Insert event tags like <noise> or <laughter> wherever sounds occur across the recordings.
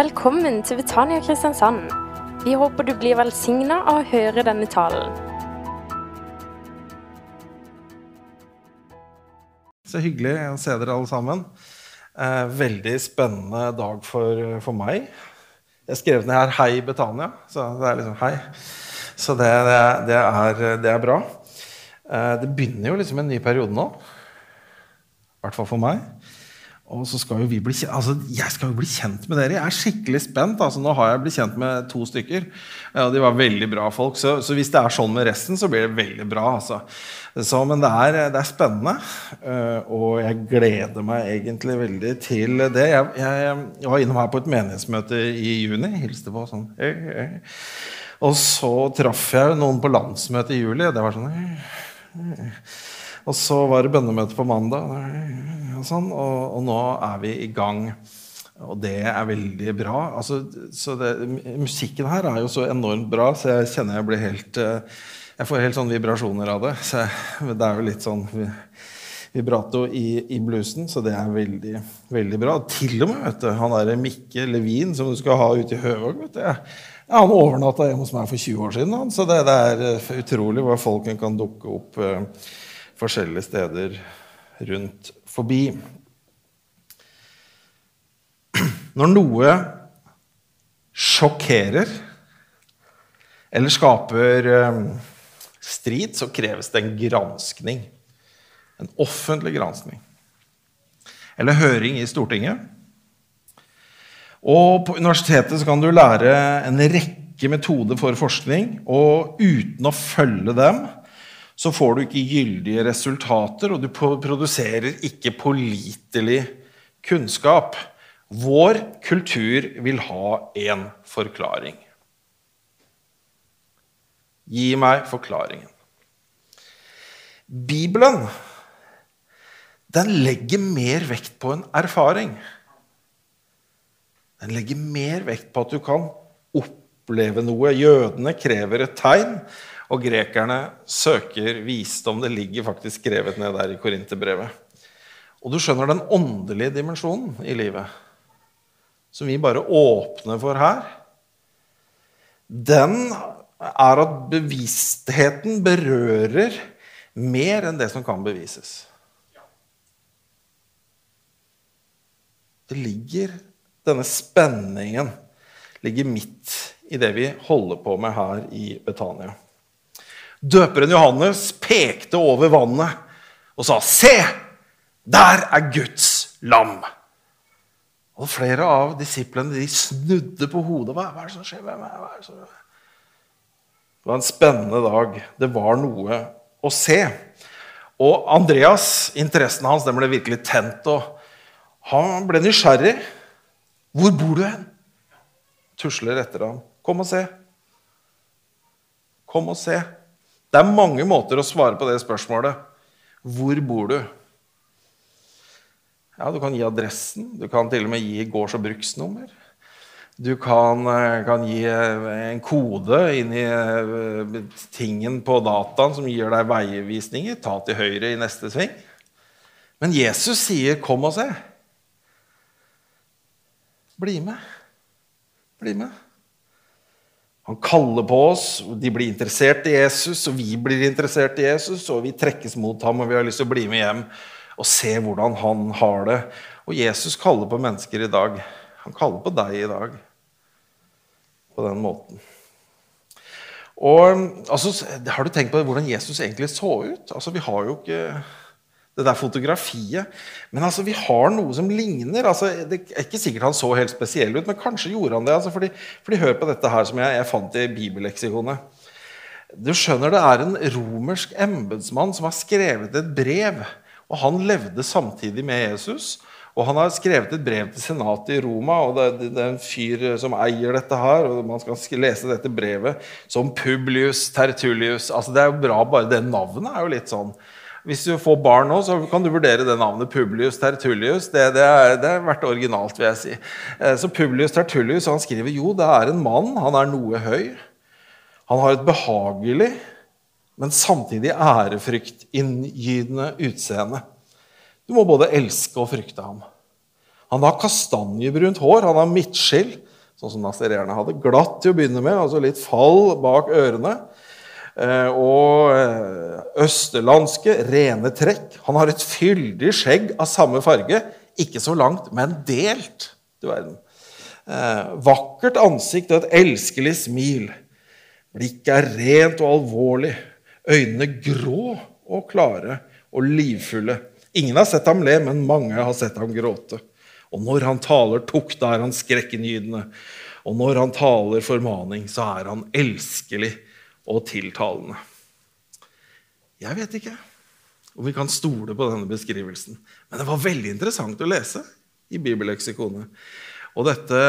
Velkommen til Betania Kristiansand. Vi håper du blir velsigna av å høre denne talen. Så hyggelig å se dere alle sammen. Eh, veldig spennende dag for, for meg. Jeg skrev ned her 'Hei, Betania'. Så det er liksom hei. Så det, det, det, er, det er, bra. Eh, det begynner jo liksom en ny periode nå. I hvert fall for meg. Og så skal jo vi bli kjent, altså Jeg skal jo bli kjent med dere. Jeg er skikkelig spent. altså Nå har jeg blitt kjent med to stykker. Og de var veldig bra folk. Så, så, hvis det er sånn med resten, så blir det veldig bra. altså. Så, men det er, det er spennende. Eh, og jeg gleder meg egentlig veldig til det. Jeg, jeg, jeg var innom her på et menighetsmøte i juni. Hilste på sånn. Hey, hey. Og så traff jeg noen på landsmøtet i juli. Og det var sånn hey, og så var det bønnemøte på mandag, og, sånn, og, og, nå er vi i gang. Og det er veldig bra. Altså, så det, musikken her er jo så enormt bra, så jeg kjenner jeg blir helt eh, Jeg får helt sånn vibrasjoner av det. Så jeg, det er jo litt sånn vibrato i, i, bluesen, så det er veldig, veldig bra. Til og med vet du, han derre Mikke Levin som du skal ha ute i Høvåg vet du, ja, Han overnatta hjemme hos meg for 20 år siden. Han, så det, det, er eh, utrolig hva folk kan dukke opp. Forskjellige steder rundt forbi. Når noe sjokkerer eller skaper eh, strid, så kreves det en granskning. En offentlig granskning. Eller høring i Stortinget. Og på universitetet kan du lære en rekke metoder for forskning, og uten å følge dem så får du ikke gyldige resultater, og du produserer ikke pålitelig kunnskap. Vår kultur vil ha én forklaring. Gi meg forklaringen. Bibelen den legger mer vekt på en erfaring. Den legger mer vekt på at du kan oppleve noe. Jødene krever et tegn. Og grekerne søker visdom. Det ligger faktisk skrevet ned der i Korinterbrevet. Og du skjønner den åndelige dimensjonen i livet, som vi bare åpner for her, den er at bevisstheten berører mer enn det som kan bevises. Det ligger Denne spenningen ligger midt i det vi holder på med her i Betania. Døperen Johannes pekte over vannet og sa, 'Se, der er Guds lam.' Og flere av disiplene de snudde på hodet. Hva, er det som skjer? Hvem er, det, som... det var en spennende dag. Det var noe å se. Og Andreas, interessen hans den ble virkelig tent. og Han ble nysgjerrig. 'Hvor bor du hen?' Tusler etter ham. 'Kom og se.' Kom og se. Det er mange måter å svare på det spørsmålet. Hvor bor du? Ja, Du kan gi adressen. Du kan til og med gi gårds- og bruksnummer. Du kan, eh, kan, gi eh, en kode inn i eh, tingen på dataen som gir deg veivisninger. Ta til høyre i neste sving. Men Jesus sier 'kom og se'. Bli med. Bli med. Han kaller på oss, de blir interessert i Jesus, og vi blir interessert i Jesus, og vi trekkes mot ham, og vi har lyst til å bli med hjem og se hvordan han har det. Og Jesus kaller på mennesker i dag. Han kaller på deg i dag på den måten. Og altså, Har du tenkt på hvordan Jesus egentlig så ut? Altså, Vi har jo ikke det der fotografiet. Men altså, vi har noe som ligner. Altså, det er ikke sikkert han så helt spesiell ut, men kanskje gjorde han det. Altså, fordi, fordi Hør på dette her som jeg, jeg fant i bibelleksikonet. Du skjønner, Det er en romersk embetsmann som har skrevet et brev. og Han levde samtidig med Jesus. Og Han har skrevet et brev til senatet i Roma. og det, er en fyr som eier dette her. og Man skal lese dette brevet som Publius Tertullius. Altså Det er jo bra, bare det navnet er jo litt sånn hvis du får barn nå, så kan du vurdere det navnet Publius Tertullius. Det, det, er, det er vært originalt, vil jeg si. Eh, så Publius Tertullius han skriver jo det er en mann. Han er noe høy. Han har et behagelig, men samtidig ærefryktinngytende utseende. Du må både elske og frykte ham. Han har kastanjebrunt hår, han har midtskill, sånn som nazireerne hadde. Glatt til å begynne med, altså litt fall bak ørene. Eh, og eh, østerlandske, rene trekk. Han har et fyldig skjegg av samme farge. Ikke så langt, men delt. Du verden. Eh, vakkert ansikt og et elskelig smil. Blikket er rent og alvorlig. Øynene grå og klare og livfulle. Ingen har sett ham le, men mange har sett ham gråte. Og når han taler tukta, er han skrekkinngytende. Og når han taler formaning, så er han elskelig og tiltalende. Jeg vet ikke om vi kan stole på denne beskrivelsen, men det var veldig interessant å lese i bibelleksikonet. Og dette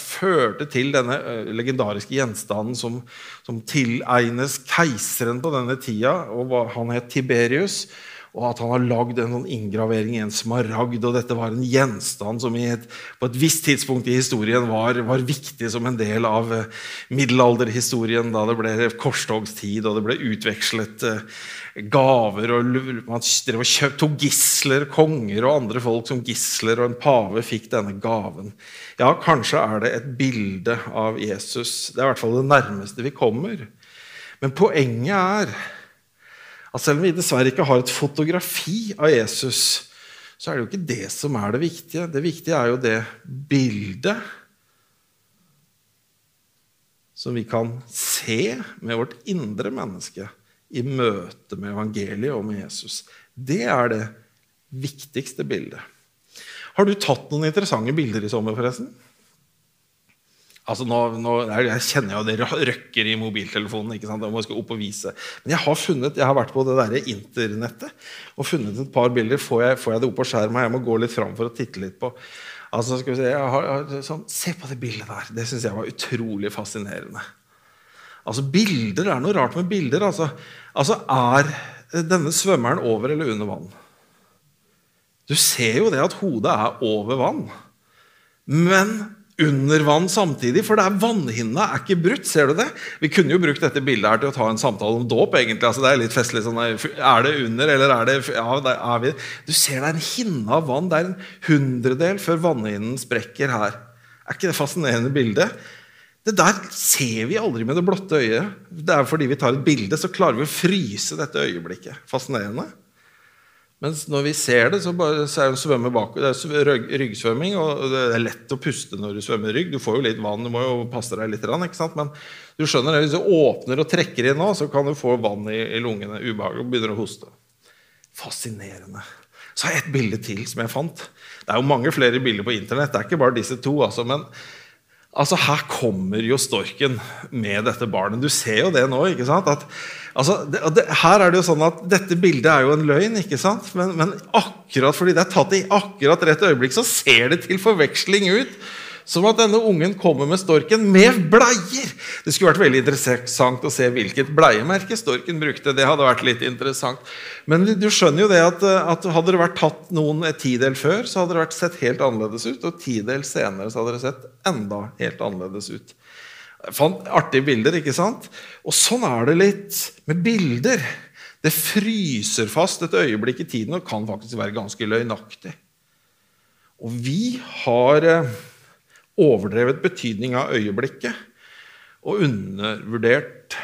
førte til denne legendariske gjenstanden som, som tilegnes keiseren på denne tida. og Han het Tiberius og at han har lagd en sånn inngravering i en smaragd. Og dette var en gjenstand som et, på et visst tidspunkt i historien var, var, viktig som en del av eh, middelalderhistorien, da det ble korstogstid og det ble utvekslet eh, gaver. og Man kjøpt, tok gisler, konger og andre folk som gisler, og en pave fikk denne gaven. Ja, kanskje er det et bilde av Jesus. Det er i hvert fall det nærmeste vi kommer. Men poenget er at selv om vi dessverre ikke har et fotografi av Jesus, så er det jo ikke det som er det viktige. Det viktige er jo det bildet som vi kan se med vårt indre menneske i møte med evangeliet og med Jesus. Det er det viktigste bildet. Har du tatt noen interessante bilder i sommer, forresten? Altså nå, nå, jeg kjenner jo det røkker i mobiltelefonen. ikke sant? Jeg skal opp og vise. Men jeg har funnet, jeg har vært på det der internettet og funnet et par bilder. Får jeg, får jeg det opp på skjermen? Jeg må gå litt fram for å titte litt på. Altså, skal vi Se jeg har, jeg har, sånn, se på det bildet der. Det syns jeg var utrolig fascinerende. Altså, Bilder det er noe rart med bilder. Altså, altså Er denne svømmeren over eller under vann? Du ser jo det at hodet er over vann. Men under vann samtidig, for det er vannhinna er ikke brutt. ser du det? Vi kunne jo brukt dette bildet her til å ta en samtale om dåp. egentlig, altså Det er litt festlig. sånn, Er det under, eller er det ja, er vi, Du ser det er en hinne av vann. Det er en hundredel før vannhinnen sprekker her. Er ikke det fascinerende bildet? Det der ser vi aldri med det blotte øyet. Det er fordi vi tar et bilde, så klarer vi å fryse dette øyeblikket. Fascinerende. Mens når vi ser det, så, bare, så er det bak. Det er ryggsvømming, og det er lett å puste når du svømmer rygg. Du får jo litt vann, du må jo passe deg litt. Men du skjønner det, hvis du åpner og trekker inn nå, så kan du få vann i, i lungene. Ubehag og begynner å hoste. Fascinerende. Så har jeg et bilde til som jeg fant. Det er jo mange flere bilder på internett. Det er ikke bare disse to. altså, men Altså, Her kommer jo storken med dette barnet. Du ser jo det nå. ikke sant? At, altså, det, det, her er det jo sånn at Dette bildet er jo en løgn, ikke sant? Men, men akkurat fordi det er tatt i akkurat rett øyeblikk, så ser det til forveksling ut som at denne ungen kommer med storken med bleier. Det skulle vært veldig interessant å se hvilket bleiemerke storken brukte. Det hadde vært litt interessant. Men du skjønner jo det at, at hadde det vært tatt noen et tidel før, så hadde det vært sett helt annerledes ut. Og tidel senere så hadde det sett enda helt annerledes ut. Fant artige bilder, ikke sant? Og sånn er det litt med bilder. Det fryser fast et øyeblikk i tiden og kan faktisk være ganske løgnaktig. Og vi har eh, overdrevet betydning av øyeblikket og undervurdert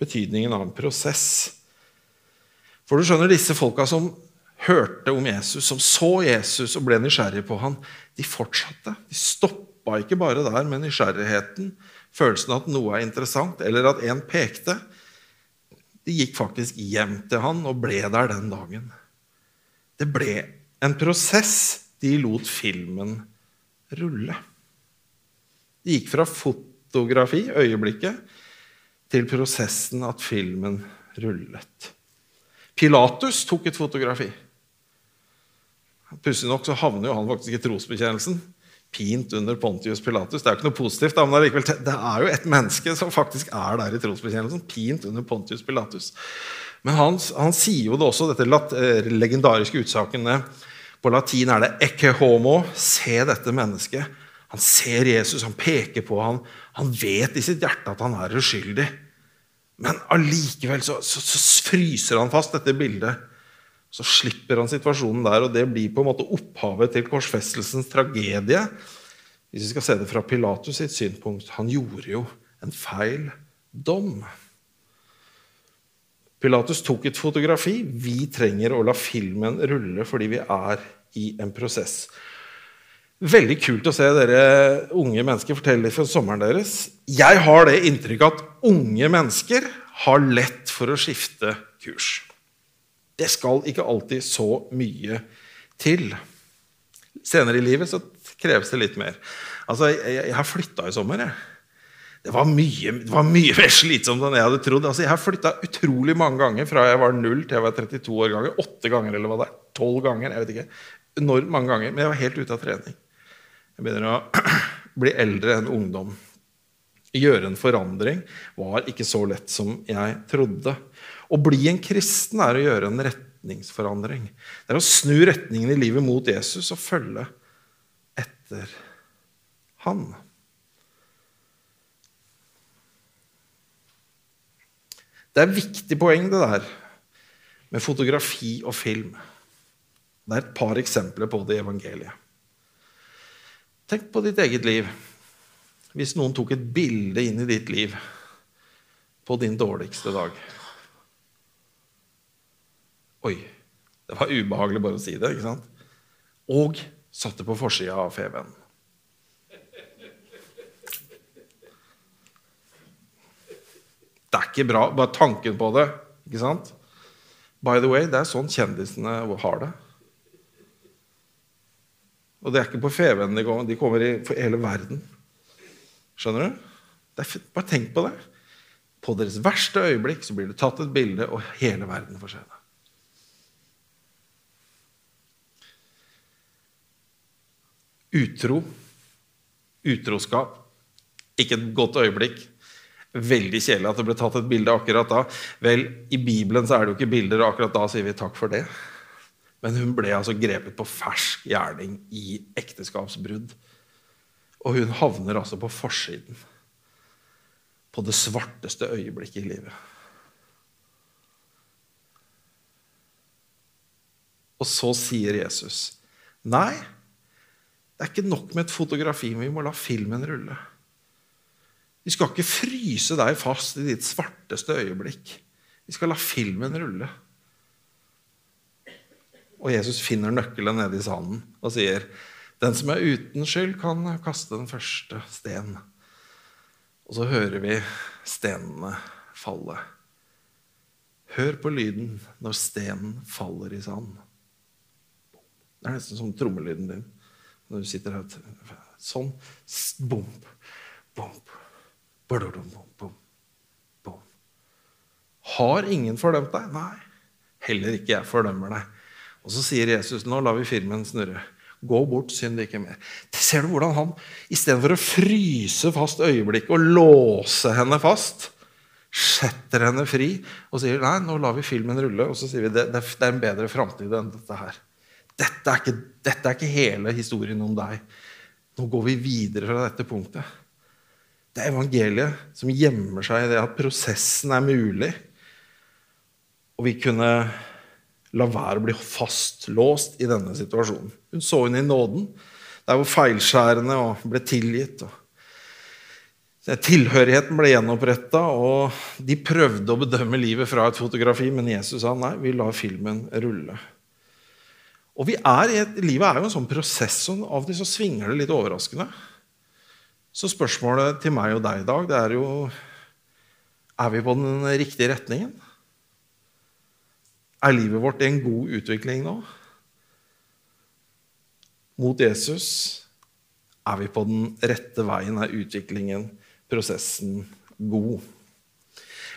betydningen av en prosess. For du skjønner, disse folka som hørte om Jesus, som så Jesus og ble nysgjerrige på han, de fortsatte. De stoppa ikke bare der med nysgjerrigheten, følelsen av at noe er interessant, eller at en pekte. De gikk faktisk hjem til han og ble der den dagen. Det ble en prosess. De lot filmen rulle. Det gikk fra fotografi, øyeblikket, til prosessen at filmen rullet. Pilatus tok et fotografi. Pussig nok så havner jo han faktisk i trosbekjennelsen. Pint under Pontius Pilatus. Det er jo ikke noe positivt, men det er jo et menneske som faktisk er der i trosbekjennelsen. Pint under Pontius Pilatus. Men han, han sier jo det også, dette eh, legendariske utsagnet På latin er det 'ecce homo'. Se dette mennesket han ser Jesus, han peker på ham. Han vet i sitt hjerte at han er uskyldig. Men allikevel så, så, så, fryser han fast dette bildet. Så slipper han situasjonen der, og det blir på en måte opphavet til korsfestelsens tragedie. Hvis vi skal se det fra Pilatus sitt synpunkt Han gjorde jo en feil dom. Pilatus tok et fotografi. Vi trenger å la filmen rulle fordi vi er i en prosess. Veldig kult å se dere unge mennesker fortelle litt fra sommeren deres. Jeg har det inntrykket at unge mennesker har lett for å skifte kurs. Det skal ikke alltid så mye til. Senere i livet så kreves det litt mer. Altså, Jeg, har flytta i sommer. jeg. Det var, mye, det var mye <laughs> mer slitsomt enn jeg hadde trodd. Altså, jeg har flytta utrolig mange ganger fra jeg var 0 til jeg var 32 år ganger. Åtte ganger eller hva det er. Tolv ganger. jeg vet ikke. Enormt mange ganger. Men jeg var helt ute av trening. Jeg begynner å <clears throat> bli eldre enn ungdom. Gjøre en forandring var ikke så lett som jeg trodde. Å bli en kristen er å gjøre en retningsforandring. Det er å snu retningen i livet mot Jesus og følge etter han. Det er et viktig poeng, det der med fotografi og film. Det er et par eksempler på det i evangeliet. Tenk på ditt eget liv. Hvis noen tok et bilde inn i ditt liv på din dårligste dag. Oi, det var ubehagelig bare å si det. ikke sant? Og satte på forsida av Fevennen. Det er ikke bra. Bare tanken på det. ikke sant? By the way, det er sånn kjendisene har det. Og det er ikke på Feven de kommer, de kommer i hele verden. Skjønner du? Bare tenk på det. På deres verste øyeblikk så blir det tatt et bilde, og hele verden får se det. Utro, utroskap, ikke et godt øyeblikk. Veldig kjedelig at det ble tatt et bilde akkurat da. Vel, I Bibelen så er det jo ikke bilder, og akkurat da sier vi takk for det. Men hun ble altså grepet på fersk gjerning i ekteskapsbrudd. Og hun havner altså på forsiden. På det svarteste øyeblikket i livet. Og så sier Jesus, 'Nei, det er ikke nok med et fotografi, men vi må la filmen rulle.' Vi skal ikke fryse deg fast i ditt svarteste øyeblikk. Vi skal la filmen rulle. Og Jesus finner nøkkelen nede i sanden og sier, 'Den som er uten skyld, kan kaste den første sten.' Og så hører vi stenene falle. Hør på lyden når stenen faller i sanden. Det er nesten som trommelyden din når du sitter her. Sånn. Bomp, bomp. Har ingen fordømt deg? Nei. Heller ikke jeg fordømmer deg. Og så sier Jesus nå lar vi filmen snurre. Gå bort, synd ikke mer. Ser du hvordan han istedenfor å fryse fast øyeblikket og låse henne fast, setter henne fri og sier nei, nå lar vi filmen rulle. Og så sier vi det, det er en bedre framtid enn dette her. Dette er, ikke, dette er ikke hele historien om deg. Nå går vi videre fra dette punktet. Det er evangeliet som gjemmer seg i det at prosessen er mulig. Og vi kunne la være å bli fastlåst i denne situasjonen. Hun så henne i nåden, der hvor feilskjærende og ble tilgitt. og Tilhørigheten ble gjenoppretta, og de prøvde å bedømme livet fra et fotografi, men Jesus sa nei, vi lar filmen rulle. Og er et, Livet er jo en sånn prosess, og av og til så svinger det litt overraskende. Så spørsmålet til meg og deg i dag det er jo Er vi på den riktige retningen? Er livet vårt i en god utvikling nå? Mot Jesus? Er vi på den rette veien? Er utviklingen, prosessen, god?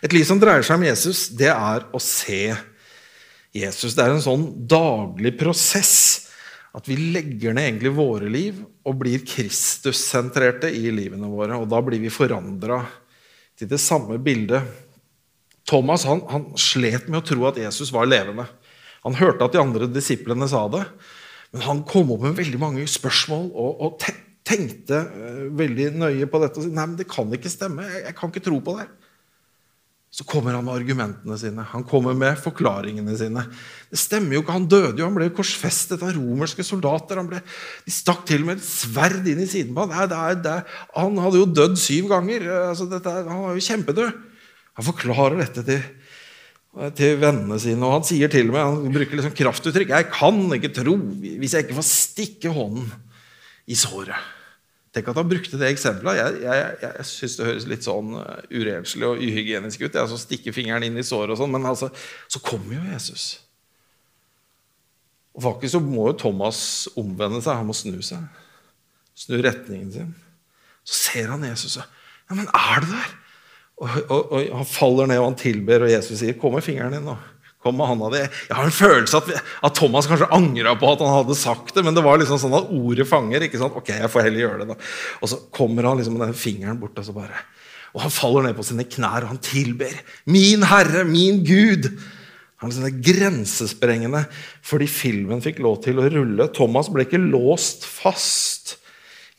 Et liv som dreier seg om Jesus, det er å se Jesus. Det er en sånn daglig prosess at vi legger ned egentlig våre liv og blir Kristus-sentrerte i livene våre. Og da blir vi forandra til det samme bildet. Thomas han, han, slet med å tro at Jesus var levende. Han hørte at de andre disiplene sa det, men han kom opp med veldig mange spørsmål og, og tenkte uh, veldig nøye på dette. og sa, Nei, men det kan ikke stemme. Jeg, jeg kan ikke tro på det. Så kommer han med argumentene sine, han kommer med forklaringene sine. Det stemmer jo ikke, Han døde jo, han ble korsfestet av romerske soldater. Ble, de stakk til med et sverd inn i siden på ham. Han hadde jo dødd syv ganger. Altså, dette, han var jo kjempedød. Han forklarer dette til, til vennene sine, og han sier til og med, han bruker liksom kraftuttrykk. 'Jeg kan ikke tro hvis jeg ikke får stikke hånden i såret'. Tenk at han brukte det eksempelet. Jeg, jeg, jeg syns det høres litt sånn uh, urenslig og uhygienisk ut. å Stikke fingeren inn i såret og sånn. Men altså, så kommer jo Jesus. Og faktisk så må jo Thomas omvende seg. Han må snu seg. Snu retningen sin. Så ser han Jesus og Ja, men er du der? Og, og, og, Han faller ned og han tilber, og Jesus sier, 'Kom med fingeren din', nå. Kom med handa di. Jeg har en følelse at, at Thomas kanskje angra på at han hadde sagt det, men det var liksom sånn at ordet fanger. ikke sant? Ok, jeg får heller gjøre det da. Og så kommer han liksom med den fingeren bort, og så bare Og han faller ned på sine knær, og han tilber. Min Herre, min Gud! Han er grensesprengende fordi filmen fikk lov til å rulle. Thomas ble ikke låst fast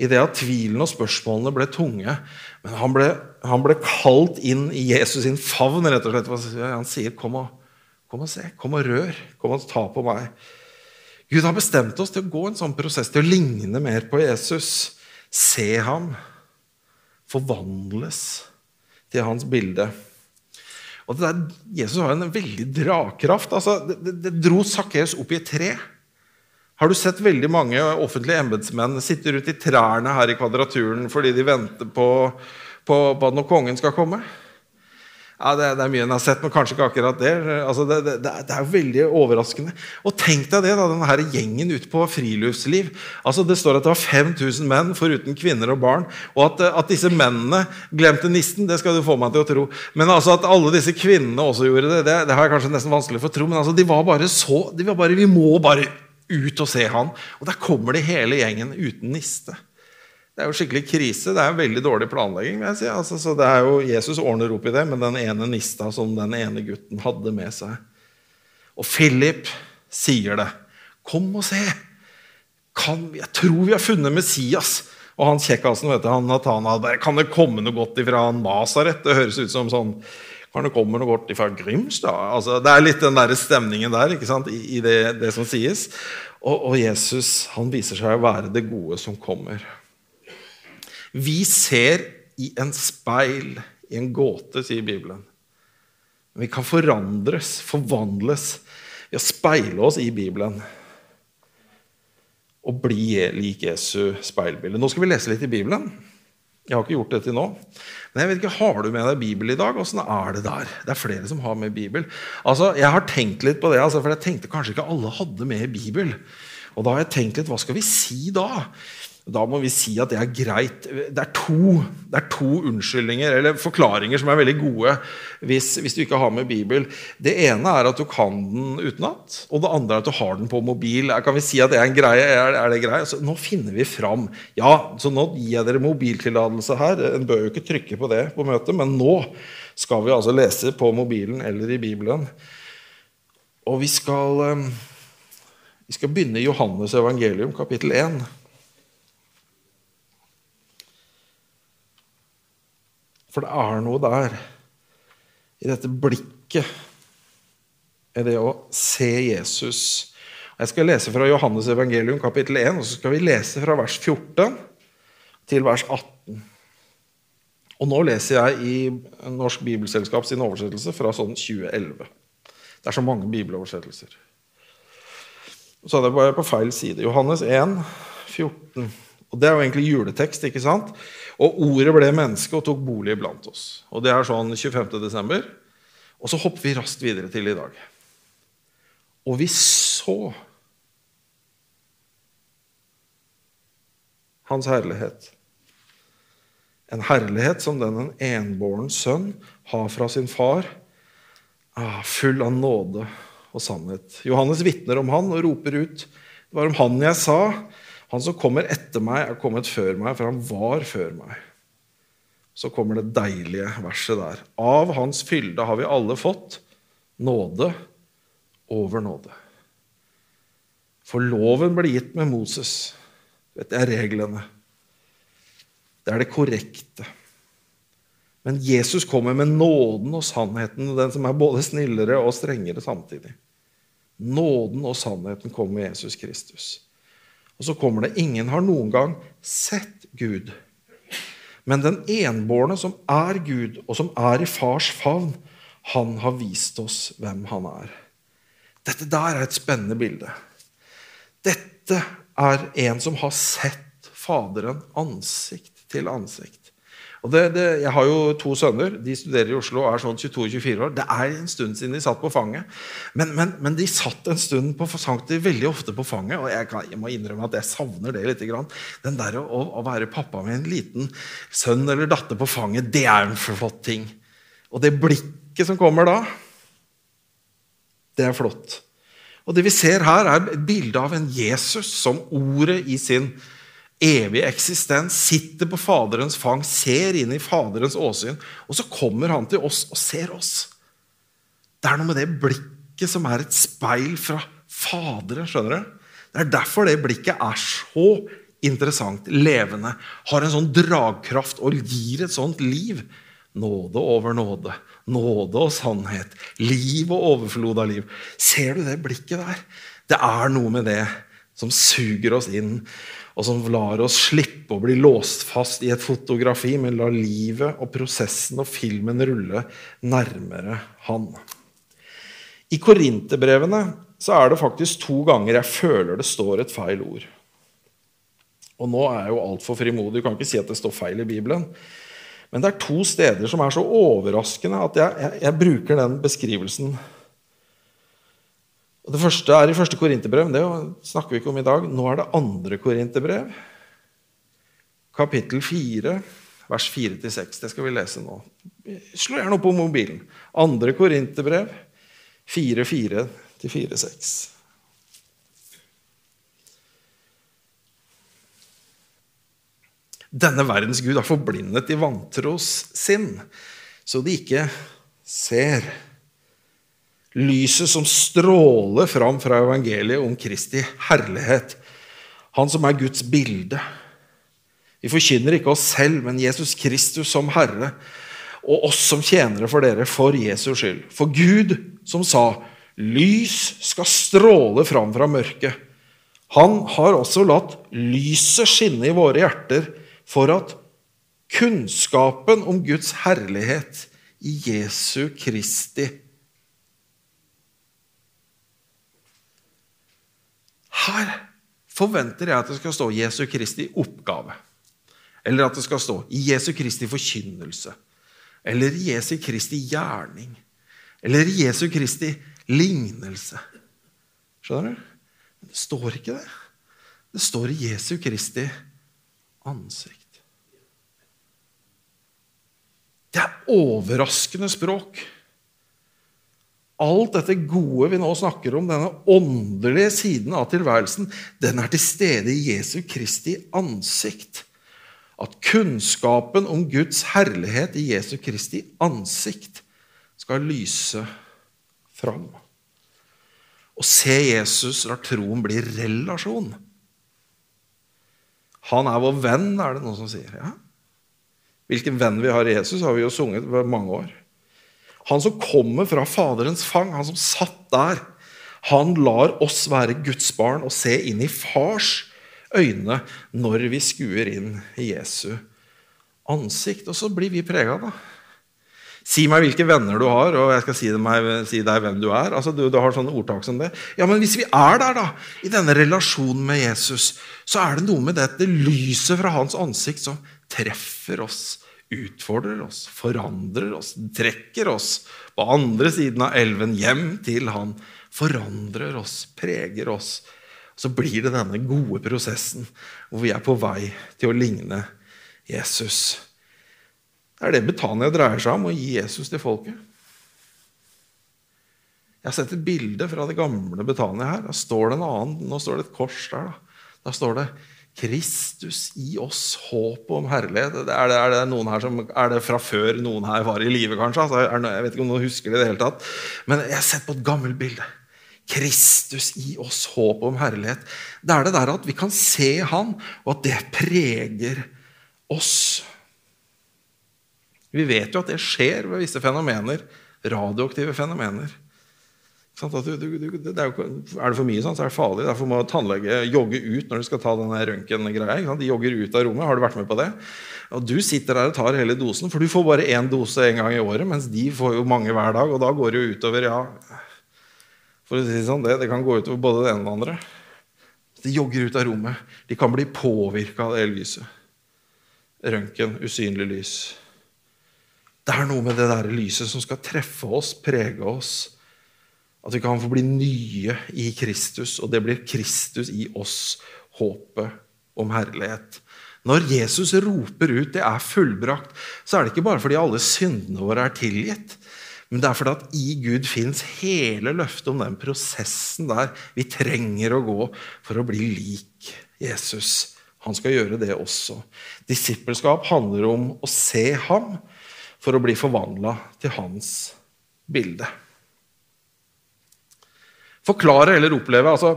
i det at tvilen og spørsmålene ble tunge. Men han ble, han ble kalt inn i Jesus sin favn. rett og slett. Han sier, 'Kom og Kom og se. Kom og rør. Kom og ta på meg. Gud har bestemt oss til å gå en sånn prosess, til å ligne mer på Jesus. Se ham. Forvandles til hans bilde. Og der, Jesus har en veldig dragkraft. Altså, det, det, det dro Sakkeus opp i et tre. Har du sett veldig mange offentlige embetsmenn sitte ute i trærne her i Kvadraturen fordi de venter på, på, på når kongen skal komme? Ja, det, det, er mye en har sett, men kanskje ikke akkurat det. Altså, det, det, det, er veldig overraskende. Og tenk deg det, da, denne gjengen ute på friluftsliv. Altså, Det står at det var 5000 menn foruten kvinner og barn. Og at, at, disse mennene glemte nissen, det skal du få meg til å tro. Men altså at alle disse kvinnene også gjorde det, det har jeg kanskje nesten vanskelig for å tro. Men altså, de var bare så de var bare, Vi må bare ut og se han. Og der kommer de hele gjengen uten niste. Det er jo skikkelig krise. Det er jo veldig dårlig planlegging. vil jeg si. Altså, så det er jo, Jesus ordner opp i det med den ene nista som den ene gutten hadde med seg. Og Philip sier det. 'Kom og se! Kan, jeg tror vi har funnet Messias.' Og han kjekkasen, vet han Nathanael bare 'Kan det komme noe godt ifra Nasaret?' Det høres ut som sånn Kan det kommer noe godt fra Grimstad? Altså, det er litt den der stemningen der ikke sant, i, i det, det, som sies. Og, og Jesus han viser seg å være det gode som kommer. Vi ser i en speil, i en gåte, sier Bibelen. Men vi kan forandres, forvandles, ved å speile oss i Bibelen og bli lik Jesu speilbilde. Nå skal vi lese litt i Bibelen. Jeg har ikke gjort det til nå. Men jeg vet ikke, Har du med deg Bibel i dag? Åssen er det der? Det er flere som har med Bibel. Altså, Jeg har tenkt litt på det, altså, for jeg tenkte kanskje ikke alle hadde med Bibel. Og da har jeg tenkt litt, hva skal vi si da? Da må vi si at det er greit. Det er to, det er to unnskyldninger eller forklaringer som er veldig gode hvis, hvis, du ikke har med Bibel. Det ene er at du kan den utenat, og det andre er at du har den på mobil. Kan vi si at det er en greie? Er, er det grei? Så nå finner vi fram. Ja, så nå gir jeg dere mobiltillatelse her. En bør jo ikke trykke på det på møtet, men nå skal vi altså lese på mobilen eller i Bibelen. Og vi skal, eh, vi skal begynne i Johannes evangelium, kapittel 1. For det er noe der, i dette blikket, i det å se Jesus. Jeg skal lese fra Johannes evangelium kapittel 1, og så skal vi lese fra vers 14 til vers 18. Og nå leser jeg i Norsk Bibelselskap sin oversettelse fra sånn 2011. Det er så mange bibeloversettelser. Så hadde jeg bare på feil side. Johannes 1, 14. Og Det er jo egentlig juletekst. ikke sant? Og ordet ble menneske og tok bolig blant oss. Og Det er sånn 25. desember. Og så hopper vi raskt videre til i dag. Og vi så Hans herlighet. En herlighet som den en enbåren sønn har fra sin far, ah, full av nåde og sannhet. Johannes vitner om han og roper ut. Det var om han jeg sa. Han som kommer etter meg, er kommet før meg, for han var før meg. Så kommer det deilige verset der. Av hans fylde har vi alle fått nåde over nåde. For loven ble gitt med Moses. Dette er reglene. Det er det korrekte. Men Jesus kommer med nåden og sannheten, den som er både snillere og strengere samtidig. Nåden og sannheten kommer med Jesus Kristus. Og så kommer det ingen har noen gang sett Gud. Men den enbårne som er Gud, og som er i fars favn, han har vist oss hvem han er. Dette der er et spennende bilde. Dette er en som har sett Faderen ansikt til ansikt. Og det, det, jeg har jo to sønner. De studerer i Oslo og er sånn 22-24 år. Det er en stund siden de satt på fanget. Men, men, men de satt en stund på sank de veldig ofte på fanget. Og jeg, kan, jeg, må innrømme at jeg savner det litt. Grann. Den der å, å, være pappa med en liten sønn eller datter på fanget, det er en flott ting. Og det blikket som kommer da, det er flott. Og det vi ser her, er et bilde av en Jesus som ordet i sin evig eksistens, sitter på Faderens fang, ser inn i Faderens åsyn, og så kommer han til oss og ser oss. Det er noe med det blikket som er et speil fra Faderen. skjønner du? Det er derfor det blikket er så interessant, levende, har en sånn dragkraft og gir et sånt liv. Nåde over nåde, nåde og sannhet, liv og overflod av liv. Ser du det blikket der? Det er noe med det som suger oss inn og som lar oss slippe å bli låst fast i et fotografi, men lar livet og prosessen og filmen rulle nærmere Han. I korinterbrevene er det faktisk to ganger jeg føler det står et feil ord. Og nå er jeg jo altfor frimodig, du kan ikke si at det står feil i Bibelen. Men det er to steder som er så overraskende at jeg, jeg, jeg bruker den beskrivelsen og Det første er i første korinterbrev. Det snakker vi ikke om i dag. Nå er det andre korinterbrev. Kapittel 4, vers 4-6. Det skal vi lese nå. Slå gjerne opp på mobilen. Andre korinterbrev 4-4-4-6. Denne verdens Gud har forblindet de vantros sinn, så de ikke ser Lyset som stråler fram fra evangeliet om Kristi herlighet. Han som er Guds bilde. Vi forkynner ikke oss selv, men Jesus Kristus som Herre. Og oss som tjenere for dere, for Jesus skyld. For Gud som sa, 'Lys skal stråle fram fra mørket'. Han har også latt lyset skinne i våre hjerter for at kunnskapen om Guds herlighet i Jesu Kristi Her forventer jeg at det skal stå Jesu Kristi oppgave. Eller at det skal stå Jesu Kristi forkynnelse. Eller Jesu Kristi gjerning. Eller Jesu Kristi lignelse. Skjønner du? Men det står ikke det. Det står i Jesu Kristi ansikt. Det er overraskende språk alt dette gode vi nå snakker om, denne åndelige siden av tilværelsen, den er til stede i Jesu Kristi ansikt. At kunnskapen om Guds herlighet i Jesu Kristi ansikt skal lyse fram. Å se Jesus lar troen bli relasjon. Han er vår venn, er det noen som sier. Ja. Hvilken venn vi har i Jesus, har vi jo sunget mange år. Han som kommer fra Faderens fang, han som satt der, han lar oss være Guds barn og se inn i fars øyne når vi skuer inn i Jesu ansikt. Og så blir vi prega, da. Si meg hvilke venner du har, og jeg skal si, meg, si deg hvem du er. Altså, du, du, har sånne ordtak som det. Ja, Men hvis vi er der, da, i denne relasjonen med Jesus, så er det noe med dette lyset fra hans ansikt som treffer oss utfordrer oss, forandrer oss, trekker oss på andre siden av elven hjem til han. Forandrer oss, preger oss. Så blir det denne gode prosessen hvor vi er på vei til å ligne Jesus. Det er det Betania dreier seg om, å gi Jesus til folket. Jeg har sett et bilde fra det gamle Betania her. Da står det en annen, Nå står det et kors der. Da, da står det Kristus i oss, håpet om herlighet. Er det, er, det noen her som, er det fra før noen her var i live, kanskje? Altså, jeg vet ikke om noen husker det i det hele tatt. Men jeg har sett på et gammelt bilde. Kristus i oss, håpet om herlighet. Det er det der at vi kan se Han, og at det preger oss. Vi vet jo at det skjer ved visse fenomener. Radioaktive fenomener. Du, du, du, det er, jo, er, det for mye, sånn, så er det farlig. Derfor må tannlege jogge ut når du skal ta denne røntgengreia. De jogger ut av rommet. Har du vært med på det? Og Du sitter der og tar hele dosen, for du får bare én dose en gang i året. Mens de får jo mange hver dag, og da går det jo utover ja, For å si sånn, det, det kan gå utover både det ene og det andre. De jogger ut av rommet. De kan bli påvirka av det lyset. Røntgen, usynlig lys. Det er noe med det der lyset som skal treffe oss, prege oss at vi kan få bli nye i Kristus, og det blir Kristus i oss, håpet om herlighet. Når Jesus roper ut 'det er fullbrakt', så er det ikke bare fordi alle syndene våre er tilgitt, men det er fordi at i Gud fins hele løftet om den prosessen der vi trenger å gå for å bli lik Jesus. Han skal gjøre det også. Disippelskap handler om å se ham for å bli forvandla til hans bilde. Forklare eller oppleve altså,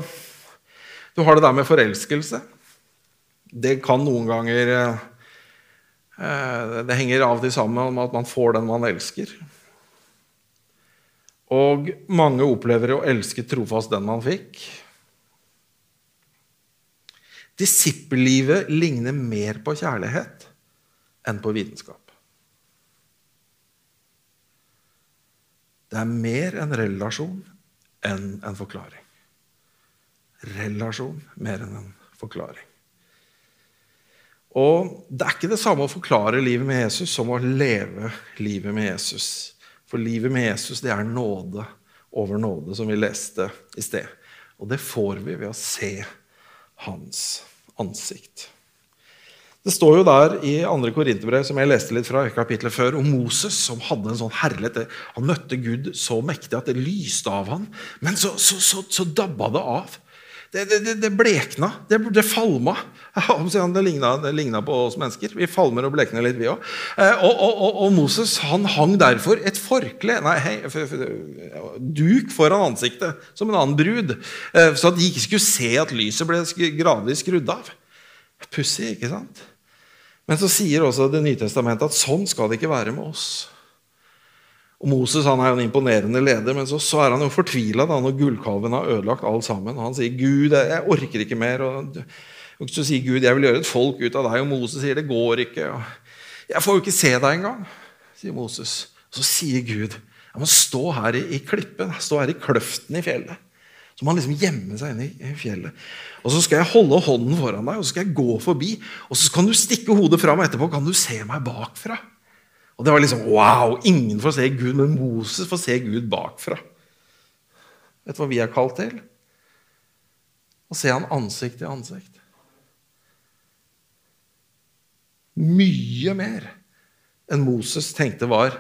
Du har det der med forelskelse. Det kan noen ganger eh, Det henger av og til sammen med at man får den man elsker. Og mange opplever å elske trofast den man fikk. Disippellivet ligner mer på kjærlighet enn på vitenskap. Det er mer en relasjon enn en forklaring. Relasjon mer enn en forklaring. Og Det er ikke det samme å forklare livet med Jesus som å leve livet med Jesus. For livet med Jesus det er nåde over nåde, som vi leste i sted. Og det får vi ved å se hans ansikt. Det står jo der i 2. Korinterbrev, som jeg leste litt fra kapittelet før, om Moses som hadde en sånn herlighet. Han møtte Gud så mektig at det lyste av ham. Men så, så, så, så dabba det av. Det, det, det blekna. Det, det falma. <laughs> Det ligna, på oss mennesker. Vi falmer og blekner litt, vi òg. Eh, og, og, og, Moses han hang derfor et forkle, nei, hei, duk foran ansiktet, som en annen brud, eh, så at de ikke skulle se at lyset ble gradvis skrudd av. Pussig, ikke sant? Men så sier også Det nye testamentet at sånn skal det ikke være med oss. Og Moses han er jo en imponerende leder, men så, så er han jo fortvila når gullkalven har ødelagt alt sammen. Han sier, 'Gud, jeg orker ikke mer.' Og, og så sier Gud, 'Jeg vil gjøre et folk ut av deg.' Og Moses sier, 'Det går ikke.' Og, 'Jeg får jo ikke se deg engang', sier Moses. Så sier Gud, 'Jeg må stå her i, i klippen, stå her i kløften i fjellet.' Så må han liksom gjemme seg inne i fjellet. Og så skal jeg holde hånden foran deg og så skal jeg gå forbi. Og så kan du stikke hodet fra meg etterpå, kan du se meg bakfra. Og det var liksom wow! Ingen får se Gud, men Moses får se Gud bakfra. Vet du hva vi er kalt til? Å se han ansikt til ansikt. Mye mer enn Moses tenkte var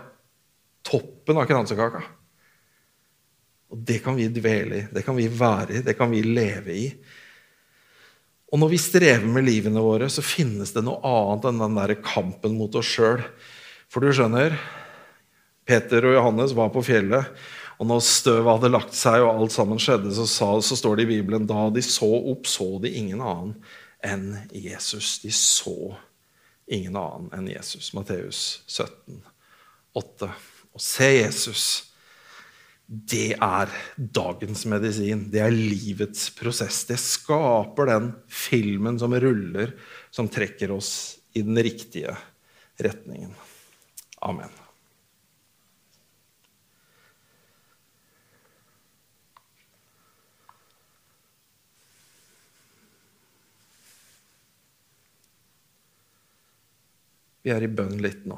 toppen av kransekaka. Og det kan vi dvele i, det kan vi være i, det kan vi leve i. Og når vi strever med livene våre, så finnes det noe annet enn den der kampen mot oss sjøl. For du skjønner, Peter og Johannes var på fjellet, og når støvet hadde lagt seg, og alt sammen skjedde, så, sa, så står det i Bibelen da de så opp, så de ingen annen enn Jesus. De så ingen annen enn Jesus. Matteus 17, 8. Å se Jesus det er dagens medisin. Det er livets prosess. Det skaper den filmen som ruller, som trekker oss i den riktige retningen. Amen. Vi er i bønn litt nå.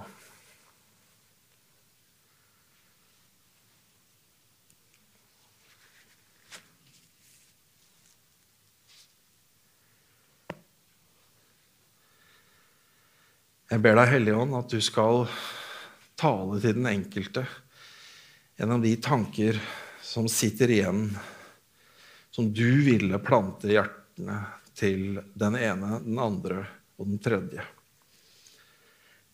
Jeg ber deg, Hellige Ånd, at du skal tale til den enkelte gjennom de tanker som sitter igjen, som du ville plante i hjertene til den ene, den andre og den tredje.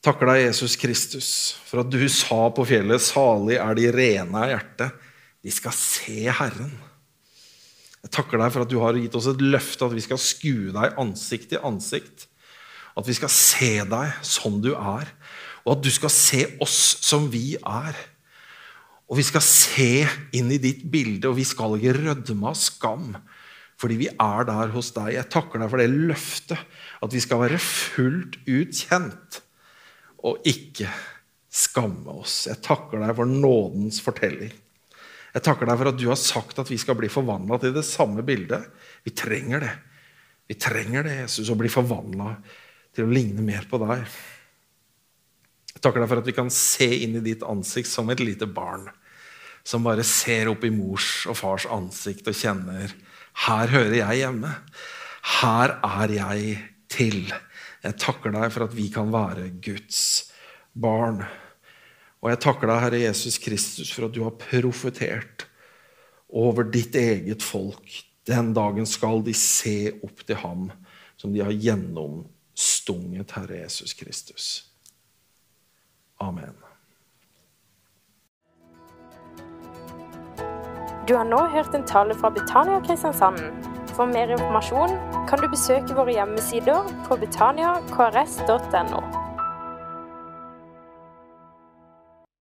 Takker deg, Jesus Kristus, for at du sa på fjellet 'Salig er de rene av hjerte'. De skal se Herren. Jeg takker deg for at du har gitt oss et løfte at vi skal skue deg ansikt til ansikt at vi skal se deg som du er. Og at du skal se oss som vi er. Og vi skal se inn i ditt bilde, og vi skal ikke rødme av skam. Fordi vi er der hos deg. Jeg takker deg for det løftet. At vi skal være fullt ut kjent og ikke skamme oss. Jeg takker deg for nådens fortelling. Jeg takker deg for at du har sagt at vi skal bli forvandla til det samme bildet. Vi trenger det. Vi trenger det, Jesus, å bli forvandla til å ligne mer på deg. Jeg takker deg for at vi kan se inn i ditt ansikt som et lite barn. Som bare ser opp i mors og fars ansikt og kjenner her hører jeg hjemme. Her er jeg til. Jeg takker deg for at vi kan være Guds barn. Og jeg takker deg, Herre Jesus Kristus, for at du har profetert over ditt eget folk. Den dagen skal de se opp til ham som de har gjennomstunget, Herre Jesus Kristus. Amen. Du har nå hørt en tale fra Betania Kristiansand. For mer informasjon kan du besøke våre hjemmesider på betaniakrs.no.